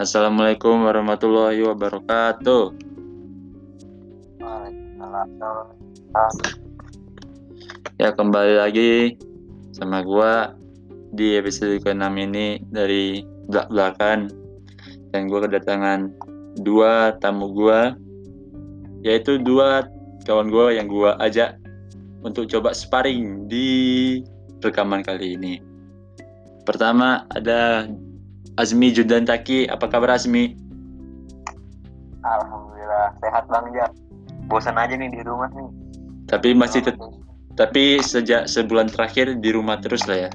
Assalamualaikum warahmatullahi wabarakatuh. Ya kembali lagi sama gua di episode ke-6 ini dari belak-belakan dan gua kedatangan dua tamu gua yaitu dua kawan gua yang gua ajak untuk coba sparring di rekaman kali ini. Pertama ada Azmi Judantaki. Apa kabar Azmi? Alhamdulillah sehat bang Jam. Bosan aja nih di rumah nih. Tapi masih tet- tapi sejak sebulan terakhir di rumah terus lah ya.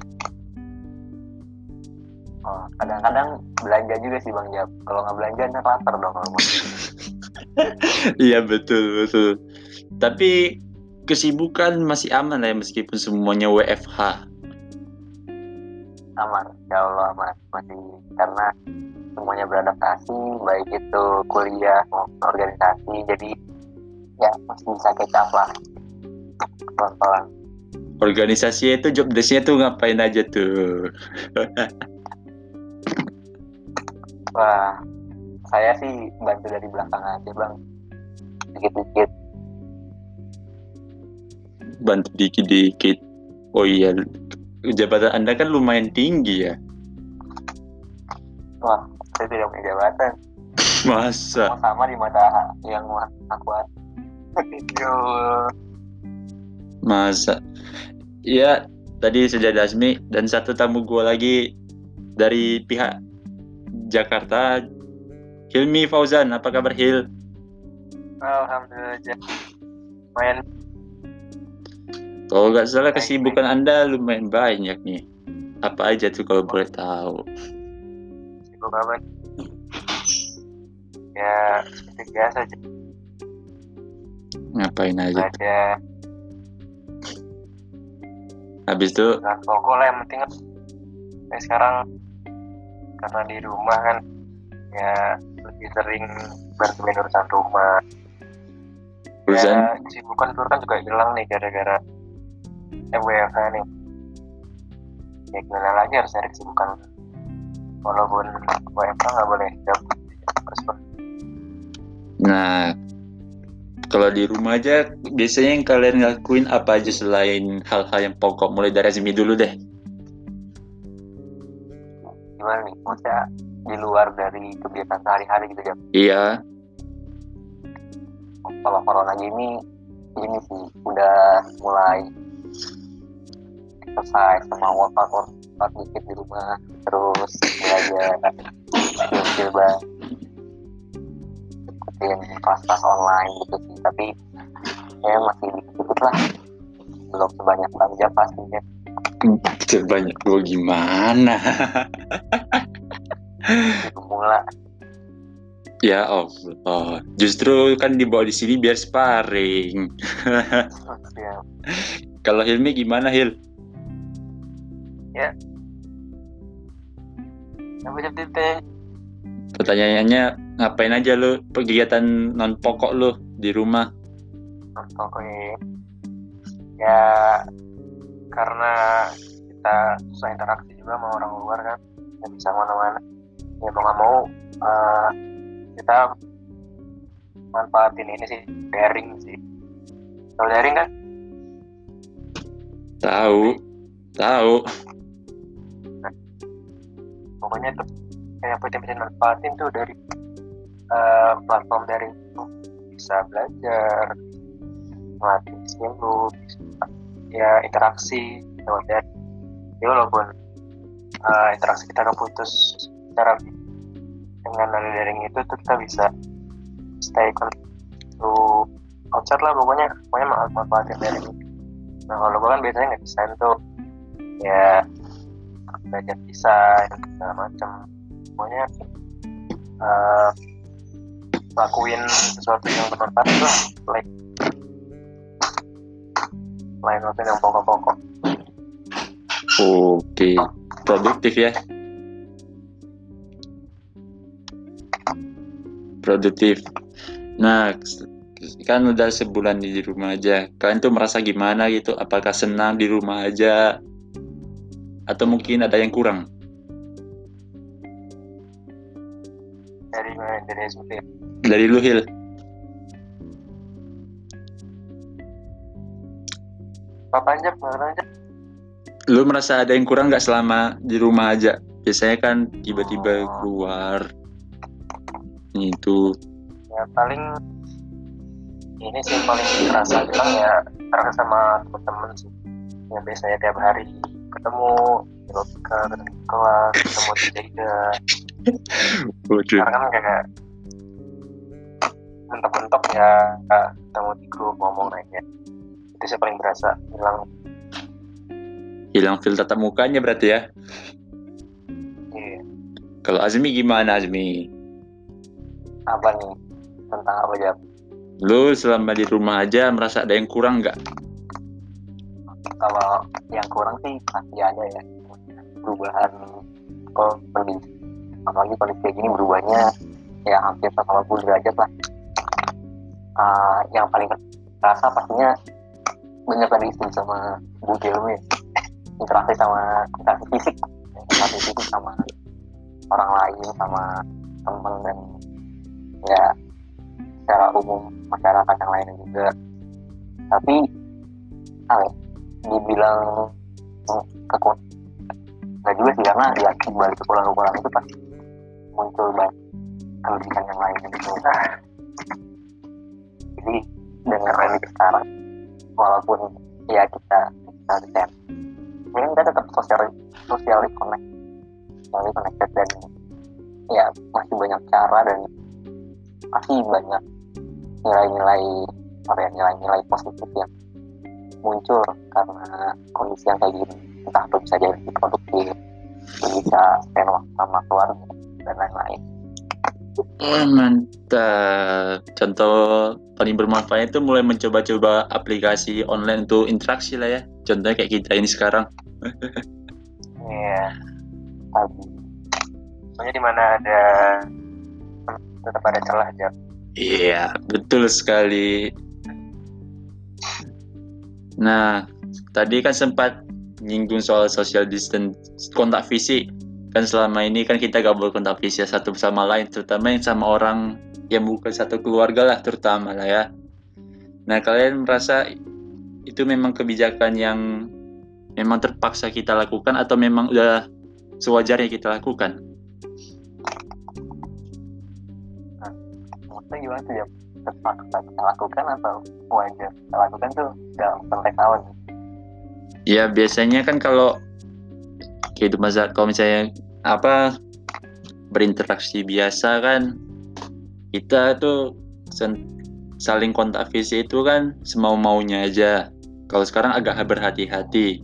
Oh, kadang-kadang belanja juga sih bang Jam. Kalau nggak belanja ntar lapar dong rumah. Iya betul betul. Tapi kesibukan masih aman lah ya meskipun semuanya WFH. aman, ya Allah aman. Masih karena semuanya beradaptasi, baik itu kuliah maupun organisasi. Jadi ya masih bisa kecap lah. Pelan-pelan. Organisasi itu job desknya tuh ngapain aja tuh? Wah, saya sih bantu dari belakang aja bang. Dikit-dikit. Bantu dikit-dikit. Oh iya, jabatan Anda kan lumayan tinggi ya. Wah, saya tidak punya jabatan. Masa? Sama sama di mata yang aku Yo, Masa? Ya, tadi sudah ada Azmi dan satu tamu gua lagi dari pihak Jakarta. Hilmi Fauzan, apa kabar Hil? alhamdulillah. Main Kalau nggak salah kesibukan Anda lumayan banyak nih. Apa aja tuh kalau boleh tahu? Sibuk apa? Ya, seperti biasa aja. Ngapain aja? Baca Habis itu dengan pokok lah yang penting. Kayak sekarang karena di rumah kan ya lebih sering bantuin urusan rumah. urusan Ya, kesibukan itu kan juga hilang nih gara-gara WFH nih. Ya gimana lagi harus cari kesibukan. Walaupun WFH nggak boleh gabut. Nah, kalau di rumah aja biasanya yang kalian ngelakuin apa aja selain hal-hal yang pokok? Mulai dari Azmi dulu deh. gimana nih maksudnya di luar dari kegiatan sehari-hari gitu ya Iya, kalau corona gini ini sih udah mulai exercise sama workout workout dikit di rumah terus belajar skill-skill baru ikutin kelas-kelas online gitu sih tapi ya masih dikit lah belum sebanyak belanja pastinya sebanyak gua gimana? pemula ya Allah, justru kan dibawa di sini biar sparring. ya Kalau Hilmi gimana Hil? Apa jadi teh? Pertanyaannya ngapain aja lu kegiatan non pokok lu di rumah? pokoknya ya karena kita susah interaksi juga sama orang luar kan. Nggak bisa mana-mana ya mau nggak mau eh, kita manfaatin ini sih daring sih. Kalau daring kan? Tahu, tahu. Pokoknya itu kayak bisa manfaatin tuh dari eh, platform itu bisa belajar melatih skill lu ya interaksi lewat daring ya walaupun eh, interaksi kita keputus secara dengan dari daring itu tuh kita bisa stay connect to outside lah pokoknya pokoknya manfa- manfaatin daring nah kalau gue kan biasanya nggak desain tuh ya belajar desain segala macam pokoknya eh, lakuin sesuatu yang bermanfaat lah like lain waktu yang pokok-pokok Oke, produktif ya. Produktif. Nah, kan udah sebulan di rumah aja. Kalian tuh merasa gimana gitu? Apakah senang di rumah aja? Atau mungkin ada yang kurang? dari dari SBT Dari lu Hil. apa aja menurut aja Lu merasa ada yang kurang nggak selama di rumah aja? Biasanya kan tiba-tiba Oh. keluar. Itu. ya paling ini sih paling terasa bilang ya terasa sama temen-temen sih yang biasanya tiap hari ketemu di kelas ketemu Waduh. sekarang kan kayak mentok-mentok ya ketemu di grup ngomong aja itu sih paling berasa hilang Hilang feel tatap mukanya berarti ya. iya Kalau Azmi gimana Azmi? apa nih tentang apa ya Lu selama di rumah aja merasa ada yang kurang nggak? Kalau yang kurang sih pasti ada ya. Perubahan kondisi apalagi kondisi kayak gini berubahnya ya hampir 180 derajat lah. Ah, yang paling terasa pastinya banyak tadi istri sama Bu Gelmi interaksi sama interaksi fisik. Interaksi fisik sama orang lain sama teman dan ya secara umum masyarakat yang lainnya juga. Tapi apa ya, dibilang kekuatan nggak juga sih karena ya balik kekurangan-kekurangan itu pasti muncul banyak kelebihan yang lain gitu. Jadi dengan kondisi sekarang walaupun ya kita kita bisa mungkin kita tetap sosial socially connect socially connected dan ya masih banyak cara dan pasti banyak nilai-nilai apa ya nilai-nilai positif yang muncul karena kondisi yang kayak gini entah itu bisa jadi produktif bisa spend waktu sama keluarga dan lain-lain Wah mantap. Contoh paling bermanfaat itu mulai mencoba-coba aplikasi online untuk interaksi lah ya. Contohnya kayak kita ini sekarang. Iya. Soalnya di mana ada tetap ada celah aja. Iya, betul sekali. Nah, tadi kan sempat nyinggung soal social distance kontak fisik. Kan selama ini kan kita gak boleh kontak fisik satu sama lain, terutama yang sama orang yang bukan satu keluarga lah terutama lah ya. Nah, kalian merasa itu memang kebijakan yang memang terpaksa kita lakukan atau memang udah sewajarnya kita lakukan? Maksudnya gimana tuh ya? Terpaksa kita lakukan atau wajar kita lakukan tuh dalam konteks awal. Ya biasanya kan kalau kehidupan saat kalau misalnya apa berinteraksi biasa kan kita tuh saling kontak fisik itu kan semau maunya aja. Kalau sekarang agak berhati-hati.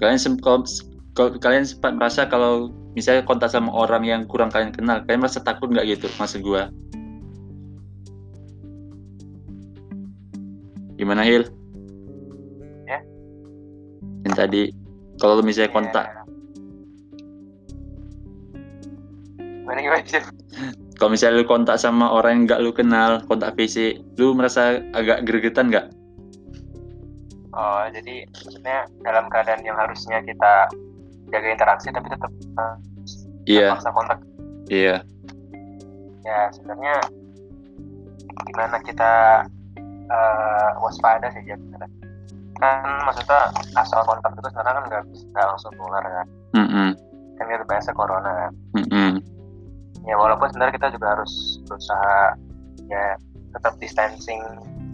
Kalian sem- kalau, kalau kalian sempat merasa kalau misalnya kontak sama orang yang kurang kalian kenal, kalian merasa takut nggak gitu? Maksud gua. Gimana Hil? Ya. Yang tadi kalau misalnya kontak Iya. Mana gimana sih? kalau misalnya lu kontak sama orang yang nggak lu kenal kontak fisik lu merasa agak gregetan nggak Oh, jadi maksudnya dalam keadaan yang harusnya kita jaga interaksi tapi tetap uh, iya terpaksa kontak iya ya sebenarnya gimana kita eh, waspada sih ya kan maksudnya asal kontak itu sekarang kan nggak bisa langsung keluar kan. Mm-mm. kan kita biasa corona kan. Mm-mm. ya walaupun sebenarnya kita juga harus berusaha ya tetap distancing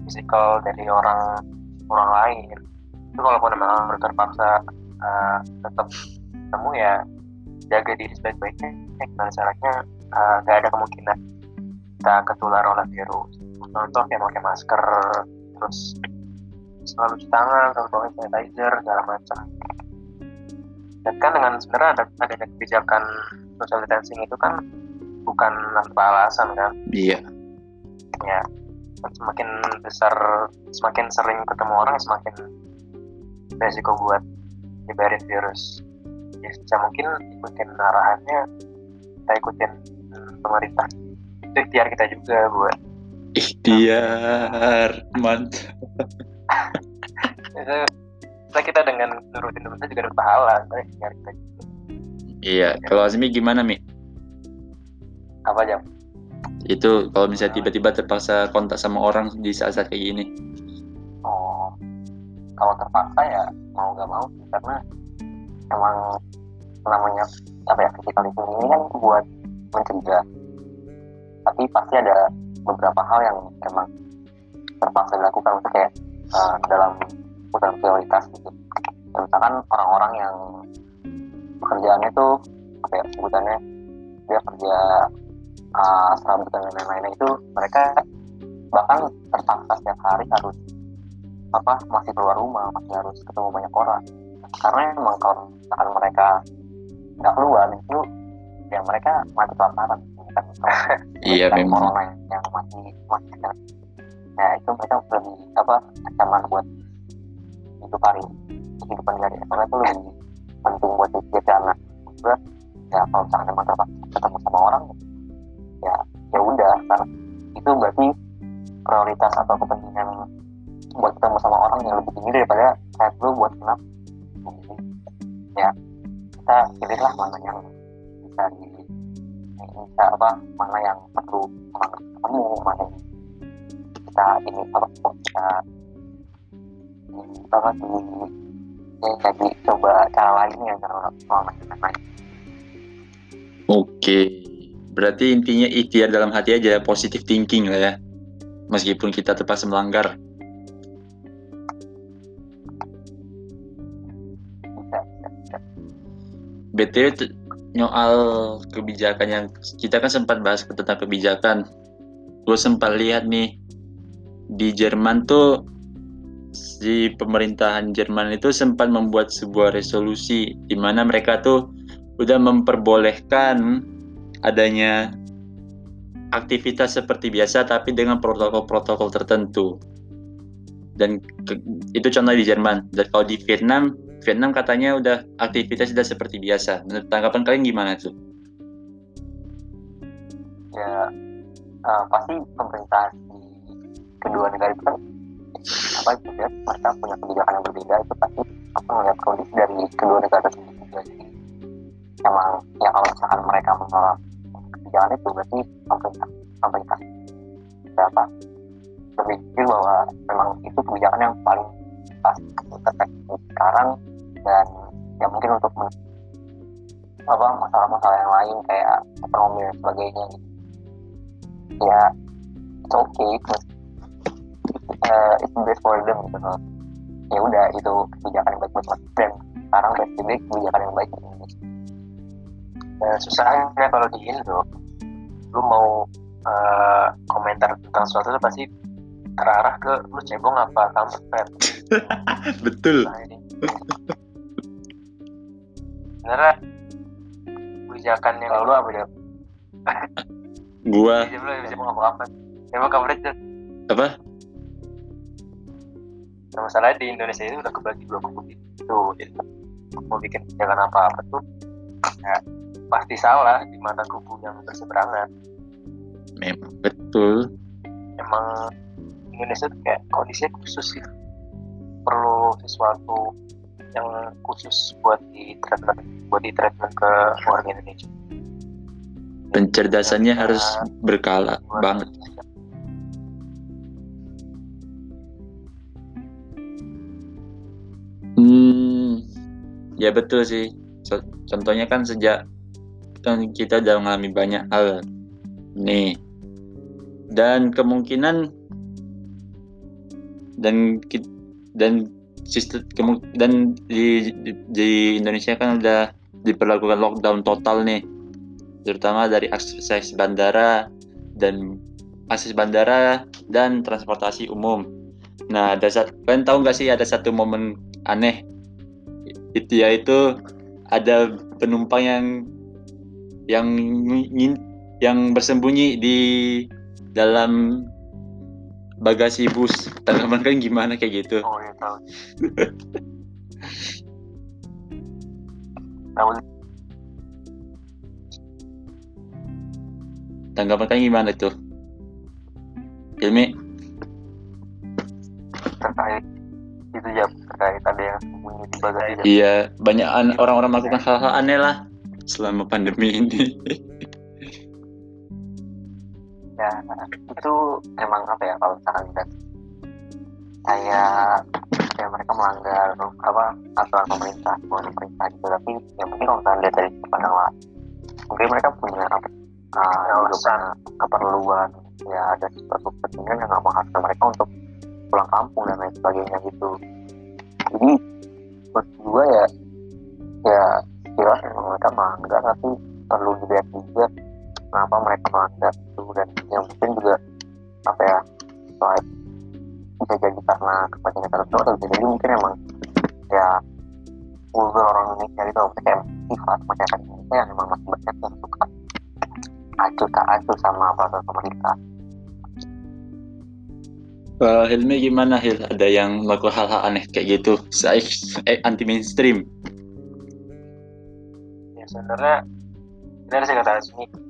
physical dari orang orang lain. Itu kalaupun memang harus terpaksa eh, tetap ketemu ya jaga diri sebaik-baiknya. Ya, gimana caranya eh, nggak ada kemungkinan kita ketular oleh virus contoh kayak pakai masker terus selalu cuci tangan selalu pakai sanitizer segala macam. Dan kan dengan sebenarnya ada adanya kebijakan social distancing itu kan bukan tanpa alasan kan? Iya. Ya semakin besar semakin sering ketemu orang semakin resiko buat nyebarin virus. Ya sebisa mungkin ikutin arahannya kita ikutin pemerintah. Itu ikhtiar kita juga buat ikhtiar mantap. Itu kita, dengan nurutin pemerintah juga dapat pahala ikhtiar kita iya kalau Azmi gimana mi? Apa aja itu kalau misalnya tiba-tiba terpaksa kontak sama orang di saat-saat kayak gini. Oh kalau terpaksa ya mau nggak mau karena emang namanya apa ya physical distancing ini kan buat mencegah. Tapi pasti ada beberapa hal yang emang terpaksa dilakukan untuk kayak uh, dalam urusan prioritas gitu. Ya, misalkan orang-orang yang pekerjaannya tuh apa ya sebutannya dia kerja uh, serabutan dan lain-lainnya itu mereka bahkan terpaksa setiap hari harus apa masih keluar rumah masih harus ketemu banyak orang. Karena emang kalau misalkan mereka nggak keluar itu ya mereka mati kelaparan iya memang. corona yang masih masih ya itu mereka lebih apa ancaman buat hidup hari kehidupan dari karena itu lebih penting buat dia anak. Juga ya kalau misalkan memang terpaksa ketemu sama orang ya ya udah karena itu berarti prioritas atau kepentingan buat ketemu sama orang yang lebih tinggi daripada saya dulu buat kenap ya kita pilihlah mana yang bisa di bisa apa mana yang perlu ketemu mana yang kita ini apa kita apa di ya jadi coba cara lain yang cara lain Oke, berarti intinya ikhtiar dalam hati aja, positive thinking lah ya. Meskipun kita terpaksa melanggar. BTW nyoal kebijakan yang kita kan sempat bahas tentang kebijakan. Gue sempat lihat nih di Jerman tuh di pemerintahan Jerman itu sempat membuat sebuah resolusi di mana mereka tuh udah memperbolehkan adanya aktivitas seperti biasa tapi dengan protokol-protokol tertentu. Dan itu contoh di Jerman. Dan kalau di Vietnam Vietnam katanya udah aktivitas sudah seperti biasa. Menurut tanggapan kalian gimana tuh? Ya uh, pasti pemerintah di kedua negara itu kan apa juga ya, mereka punya kebijakan yang berbeda itu pasti apa melihat kondisi dari kedua negara tersebut juga jadi emang ya kalau misalkan mereka menolak kebijakan itu berarti pemerintah pemerintah berapa berpikir bahwa memang itu kebijakan yang paling pas sekarang dan ya mungkin untuk apa masalah-masalah yang lain kayak ekonomi dan sebagainya. Gitu. ya it's okay uh, it's best for them gitu loh ya udah itu kebijakan yang baik buat dan sekarang PSBB kebijakan yang baik nah, susahnya kalau di Indo lu mau uh, komentar tentang sesuatu itu pasti terarah ke lu cebong apa kampret betul. Nah, sebenarnya kebijakan yang lalu apa ya gua apa emang tuh apa? Nah, masalahnya di Indonesia itu udah kebagi dua kubu gitu. Jadi mau bikin kebijakan apa apa tuh ya pasti salah di mana kubu yang berseberangan. Memang betul. Emang Indonesia tuh kayak kondisinya khusus sih. Perlu sesuatu yang khusus buat di treatment buat di treatment ke warga Indonesia. Pencerdasannya harus berkala banget. Hmm ya betul sih. Contohnya kan sejak kan kita udah mengalami banyak hal nih. Dan kemungkinan dan dan sistem dan di, di, di Indonesia kan udah diperlakukan lockdown total nih terutama dari akses bandara dan akses bandara dan transportasi umum. Nah, ada satu, kalian tahu nggak sih ada satu momen aneh itu yaitu ada penumpang yang yang yang bersembunyi di dalam bagasi bus. Tanggapan kan gimana? Kayak gitu. Oh ya tahu. Tahu. Tanggapan kan gimana tuh? Ilmi? Terkait itu ya terkait ada yang sembunyi di bagasi iya banyak orang-orang melakukan hal-hal aneh lah selama pandemi ini ya itu emang apa ya kalau misalkan kita kayak ya mereka melanggar apa aturan pemerintah bukan pemerintah gitu tapi ya mungkin kalau misalnya lihat dari pandang lain mungkin mereka punya apa uh, alasan keperluan ya ada sesuatu kepentingan yang nggak mengharuskan mereka untuk pulang kampung dan lain sebagainya gitu. Jadi buat gue ya ya jelas memang mereka melanggar tapi perlu dilihat juga kenapa mereka melanggar itu dan yang mungkin juga apa ya selain bisa jadi karena kepentingan tertentu atau bisa jadi mungkin emang ya kultur orang Indonesia itu kayak sifat masyarakat Indonesia yang memang masih banyak yang suka acuh tak acuh sama peraturan pemerintah Uh, Hilmi gimana Hil? Ada yang melakukan hal-hal aneh kayak gitu? Saya eh, anti mainstream. Ya sebenarnya ini sih kata Asmi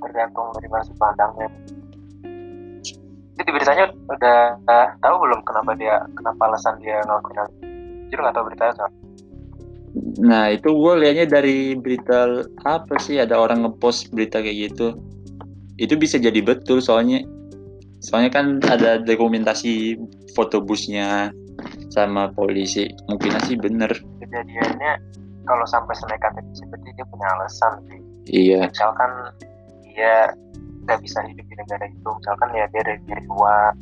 tergantung dari mana pandangnya. Itu di beritanya udah uh, tahu belum kenapa dia kenapa alasan dia ngelakuin hal Jujur nggak tahu beritanya soal. Nah itu gue liatnya dari berita apa sih? Ada orang ngepost berita kayak gitu. Itu bisa jadi betul soalnya. Soalnya kan ada dokumentasi foto busnya sama polisi. Mungkin sih bener. Kejadiannya kalau sampai senekat itu berarti dia punya alasan sih. Iya. Misalkan dia nggak bisa hidup di negara itu. Misalkan ya dia dari, dari luar.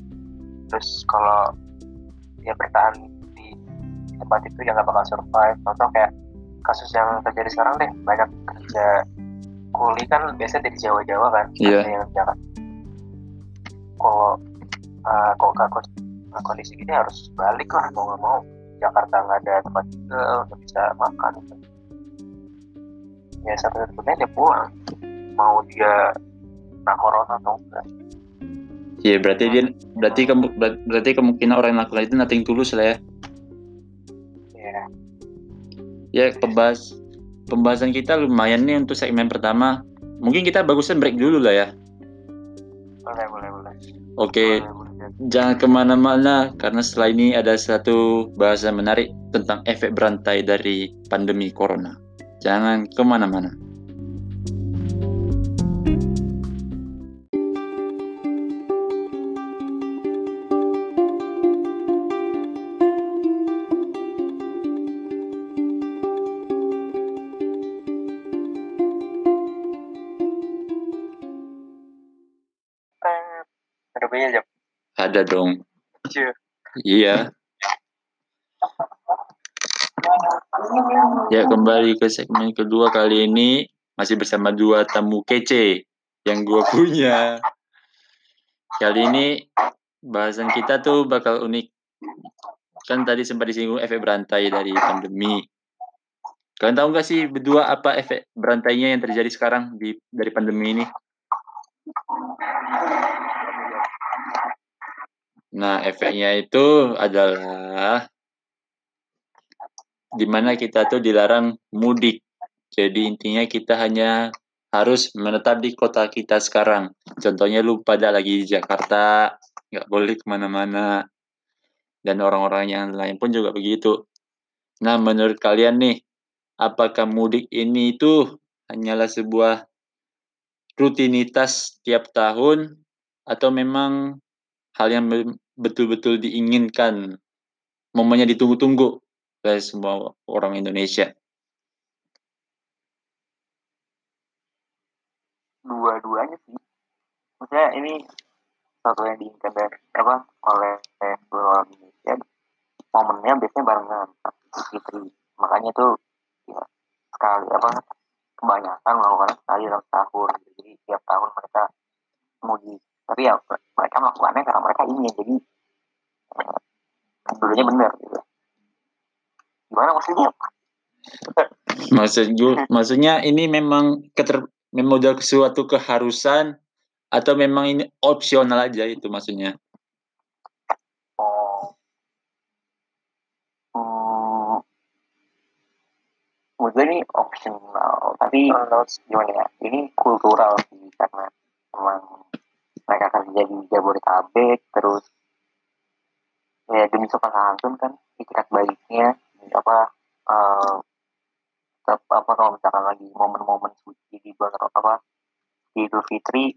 Terus kalau dia bertahan di, tempat itu ya nggak bakal survive. Contoh kayak kasus yang terjadi sekarang deh banyak kerja kuli kan biasanya dari Jawa-Jawa kan ada yang Jakarta kalau uh, kok kok kondisi gini harus balik lah mau nggak mau. Jakarta nggak ada tempat tinggal nggak bisa makan. Ya satu-satunya dia pulang mau dia kena corona atau enggak. Iya berarti dia berarti ber- berarti kemungkinan orang yang melakukan itu nothing tulus lah ya. Ya ya pembahas pembahasan kita lumayan nih untuk segmen pertama. Mungkin kita bagusan break dulu lah ya. Boleh boleh boleh. Oke. Boleh, boleh. jangan ke mana-mana karena setelah ini ada satu bahasan menarik tentang efek berantai dari pandemi corona. Jangan ke mana-mana ada dong Iya. iya Ya kembali ke segmen kedua kali ini masih bersama dua tamu kece yang gue punya. Kali ini bahasan kita tuh bakal unik. Kan tadi sempat disinggung efek berantai dari pandemi. Kalian tahu nggak sih berdua apa efek berantainya yang terjadi sekarang di dari pandemi ini? Nah, efeknya itu adalah di mana kita tuh dilarang mudik. Jadi intinya kita hanya harus menetap di kota kita sekarang. Contohnya lu pada lagi di Jakarta, nggak boleh ke mana-mana. Dan orang-orang yang lain pun juga begitu. Nah, menurut kalian nih, apakah mudik ini itu hanyalah sebuah rutinitas tiap tahun atau memang hal yang betul-betul diinginkan, momennya ditunggu-tunggu oleh semua orang Indonesia? dua-duanya sih. Maksudnya ini satu yang diinginkan dari apa oleh seluruh orang Indonesia. Momennya biasanya barengan Fitri. Makanya tuh ya sekali apa kebanyakan melakukan sekali dalam tahun. Jadi tiap tahun mereka mudik tapi ya mereka melakukannya karena mereka ingin jadi eh, dulunya benar gitu gimana maksudnya Maksud gue, maksudnya ini memang keter, memang udah suatu keharusan atau memang ini opsional aja itu maksudnya? Oh. Hmm. Menurut gue ini optional, tapi gimana ya? Ini kultural sih karena memang mereka kerja di Jabodetabek, terus ya demi santun kan itikat baiknya apa eh, tetap apa kalau misalkan lagi momen-momen suci di bulan apa di Idul Fitri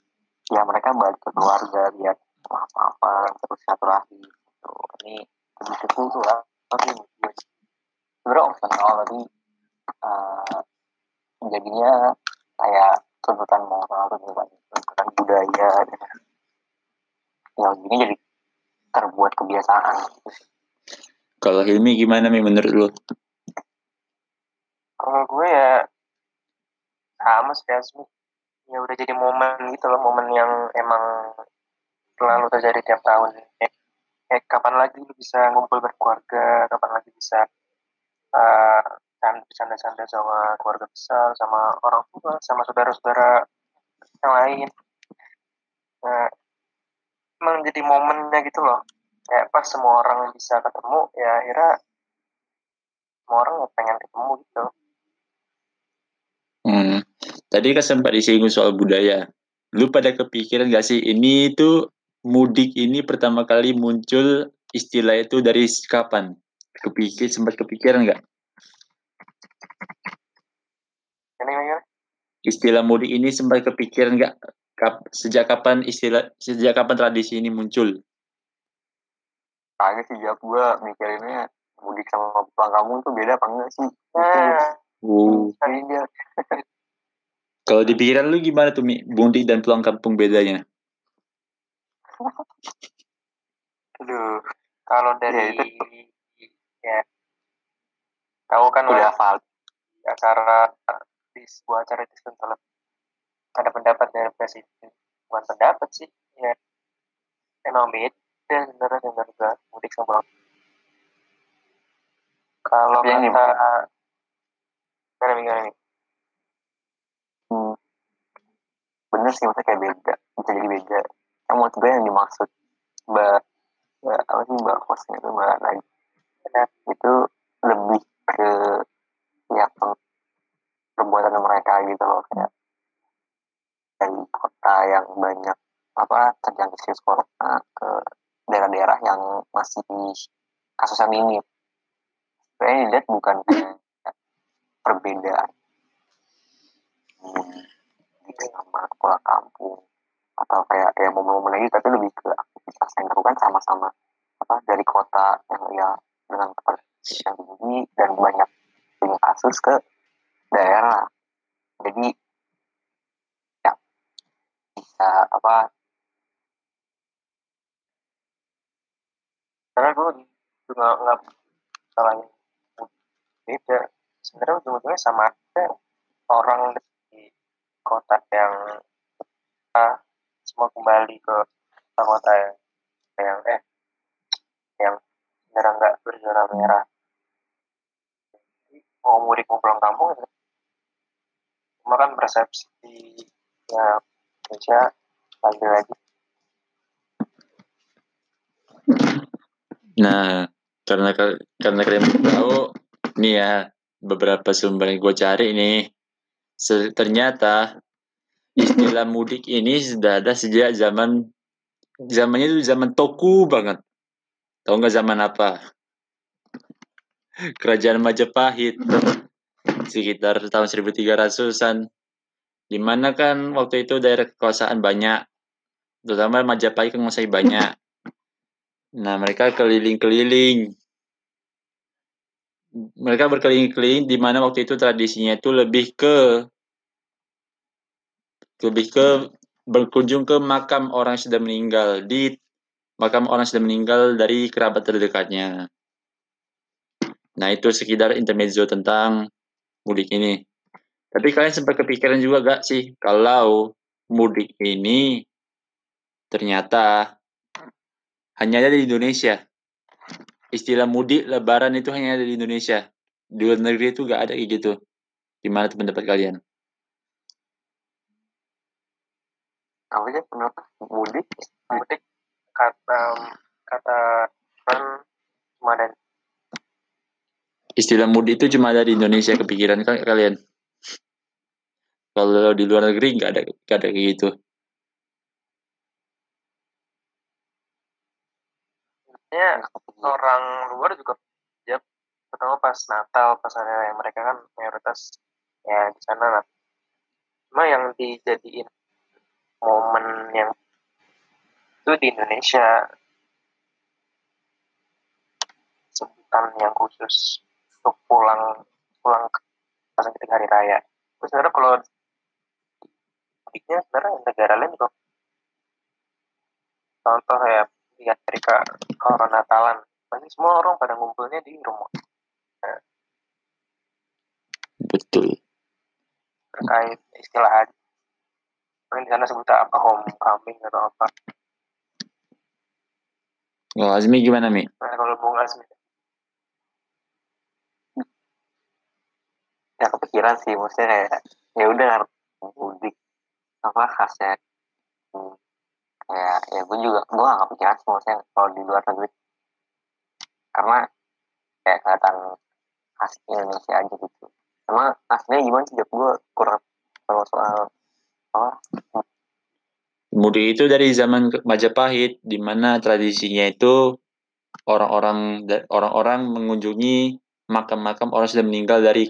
ya mereka balik ke keluarga biar apa-apa terus satu lagi gitu. ini lebih situ lah tapi sebenarnya opsional tapi uh, jadinya kayak tuntutan moral tuntutan tuntutan budaya dan ya gini jadi terbuat kebiasaan. Gitu kalau Hilmi gimana nih menurut lo kalau gue ya sama sih ya udah jadi momen gitu loh momen yang emang selalu terjadi tiap tahun. Eh, eh kapan lagi lu bisa ngumpul berkeluarga? Kapan lagi bisa uh, bercanda-canda sama keluarga besar sama orang tua sama saudara-saudara yang lain nah, emang jadi momennya gitu loh kayak pas semua orang bisa ketemu ya akhirnya semua orang pengen ketemu gitu hmm. Tadi kan sempat disinggung soal budaya. Lu pada kepikiran gak sih ini itu mudik ini pertama kali muncul istilah itu dari kapan? Kepikir sempat kepikiran nggak? Istilah mudik ini sempat kepikiran nggak? Kap, sejak kapan istilah sejak kapan tradisi ini muncul? Kayaknya sih jawab gue mikirinnya mudik sama pulang kampung tuh beda apa enggak sih? Nah, uh. Kalau di pikiran lu gimana tuh, Mi? Mudik dan pulang kampung bedanya? Aduh, kalau dari ya, itu. ya tahu kan udah hafal acara di sebuah acara itu kan ada pendapat dari presiden bukan pendapat sih ya. Emang beda sebenarnya sebenarnya mudik sama kalau kata gimana? Gimana bener sih maksudnya kayak beda bisa jadi beda. Yang menurut gue yang dimaksud mbak mbak apa sih mbak hostnya itu mbak lagi itu lebih ke ya perbuatan mereka gitu loh kayak dari kota yang banyak apa terjangkit virus corona ke daerah-daerah yang masih kasusnya minim. Sebenarnya dilihat bukan perbedaan sama sekolah kampung atau kayak ya momen-momen lagi tapi lebih ke aktivitas yang dilakukan sama-sama apa dari kota yang ya dengan yang tinggi dan banyak punya kasus ke daerah. Jadi ya bisa apa karena gue juga nggak salahnya beda. Sebenarnya ujung-ujungnya sama aja orang kota yang uh, semua kembali ke kota yang, yang eh yang sebenarnya nggak berzona merah. Mau mudik mau pulang kampung cuma kan persepsi ya Indonesia lagi lagi nah karena karena kalian tahu nih ya beberapa sumber yang gue cari nih ternyata istilah mudik ini sudah ada sejak zaman zamannya itu zaman toku banget. Tahu nggak zaman apa? Kerajaan Majapahit sekitar tahun 1300-an. Di mana kan waktu itu daerah kekuasaan banyak, terutama Majapahit masih banyak. Nah mereka keliling-keliling mereka berkeliling-keliling di mana waktu itu tradisinya itu lebih ke lebih ke berkunjung ke makam orang yang sudah meninggal di makam orang yang sudah meninggal dari kerabat terdekatnya. Nah itu sekedar intermezzo tentang mudik ini. Tapi kalian sempat kepikiran juga gak sih kalau mudik ini ternyata hanya ada di Indonesia? istilah mudik lebaran itu hanya ada di Indonesia di luar negeri itu gak ada kayak gitu gimana tuh pendapat kalian apa aja pendapat mudik mudik kata kata kan cuma istilah mudik itu cuma ada di Indonesia kepikiran kalian. Kalau di luar negeri nggak ada nggak ada kayak gitu. Ya orang luar juga ya pertama pas Natal pas hari mereka kan mayoritas ya di sana lah. Cuma yang dijadiin momen yang itu di Indonesia sebutan yang khusus untuk pulang pulang pas ketika hari raya. Terus sebenarnya kalau mudiknya sebenarnya negara lain juga contoh ya di Amerika kalau Natalan. Pasti semua orang pada ngumpulnya di rumah. Betul. Terkait istilah mungkin di sana sebutnya apa homecoming atau apa. Oh, Azmi gimana, Mi? nah kalau Bung Azmi ya kepikiran sih maksudnya kayak ya udah mudik apa khasnya hmm, kayak ya gue juga gue gak kepikiran sih maksudnya kalau di luar negeri. Karena kayak kelihatan khas Indonesia aja gitu. Sama aslinya gimana sih gue kurang tahu soal apa? Mudik itu dari zaman Majapahit, di mana tradisinya itu orang-orang orang-orang mengunjungi makam-makam orang sudah meninggal dari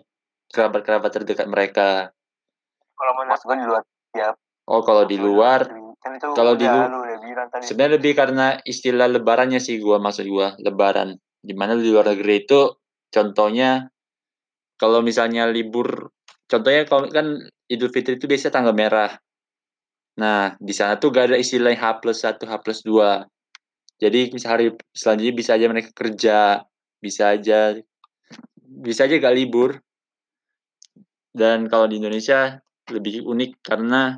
kerabat-kerabat terdekat mereka. kalau menurut maksud gue di luar ya Oh, kalau di luar kan itu kalau di udah lu- lu udah bilang tadi sebenarnya lebih karena istilah lebarannya sih gua maksud gua lebaran. Di mana di luar negeri itu contohnya kalau misalnya libur contohnya kalau kan Idul Fitri itu biasanya tanggal merah. Nah, di sana tuh gak ada istilah H plus 1, H plus 2. Jadi hari selanjutnya bisa aja mereka kerja, bisa aja bisa aja gak libur. Dan kalau di Indonesia lebih unik karena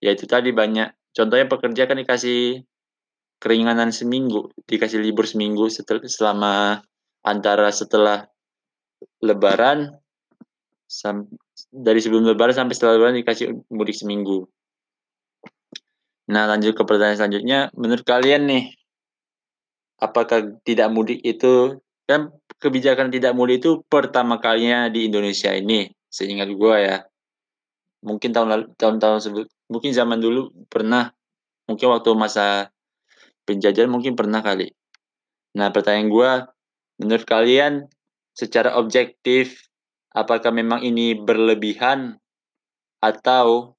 ya itu tadi banyak contohnya pekerja kan dikasih keringanan seminggu, dikasih libur seminggu setel, selama antara setelah lebaran sam, dari sebelum lebaran sampai setelah lebaran dikasih mudik seminggu. Nah, lanjut ke pertanyaan selanjutnya, menurut kalian nih apakah tidak mudik itu kan kebijakan tidak mudik itu pertama kalinya di Indonesia ini seingat gua ya. Mungkin tahun lalu tahun-tahun sebelum mungkin zaman dulu pernah mungkin waktu masa penjajahan mungkin pernah kali. Nah pertanyaan gua menurut kalian secara objektif apakah memang ini berlebihan atau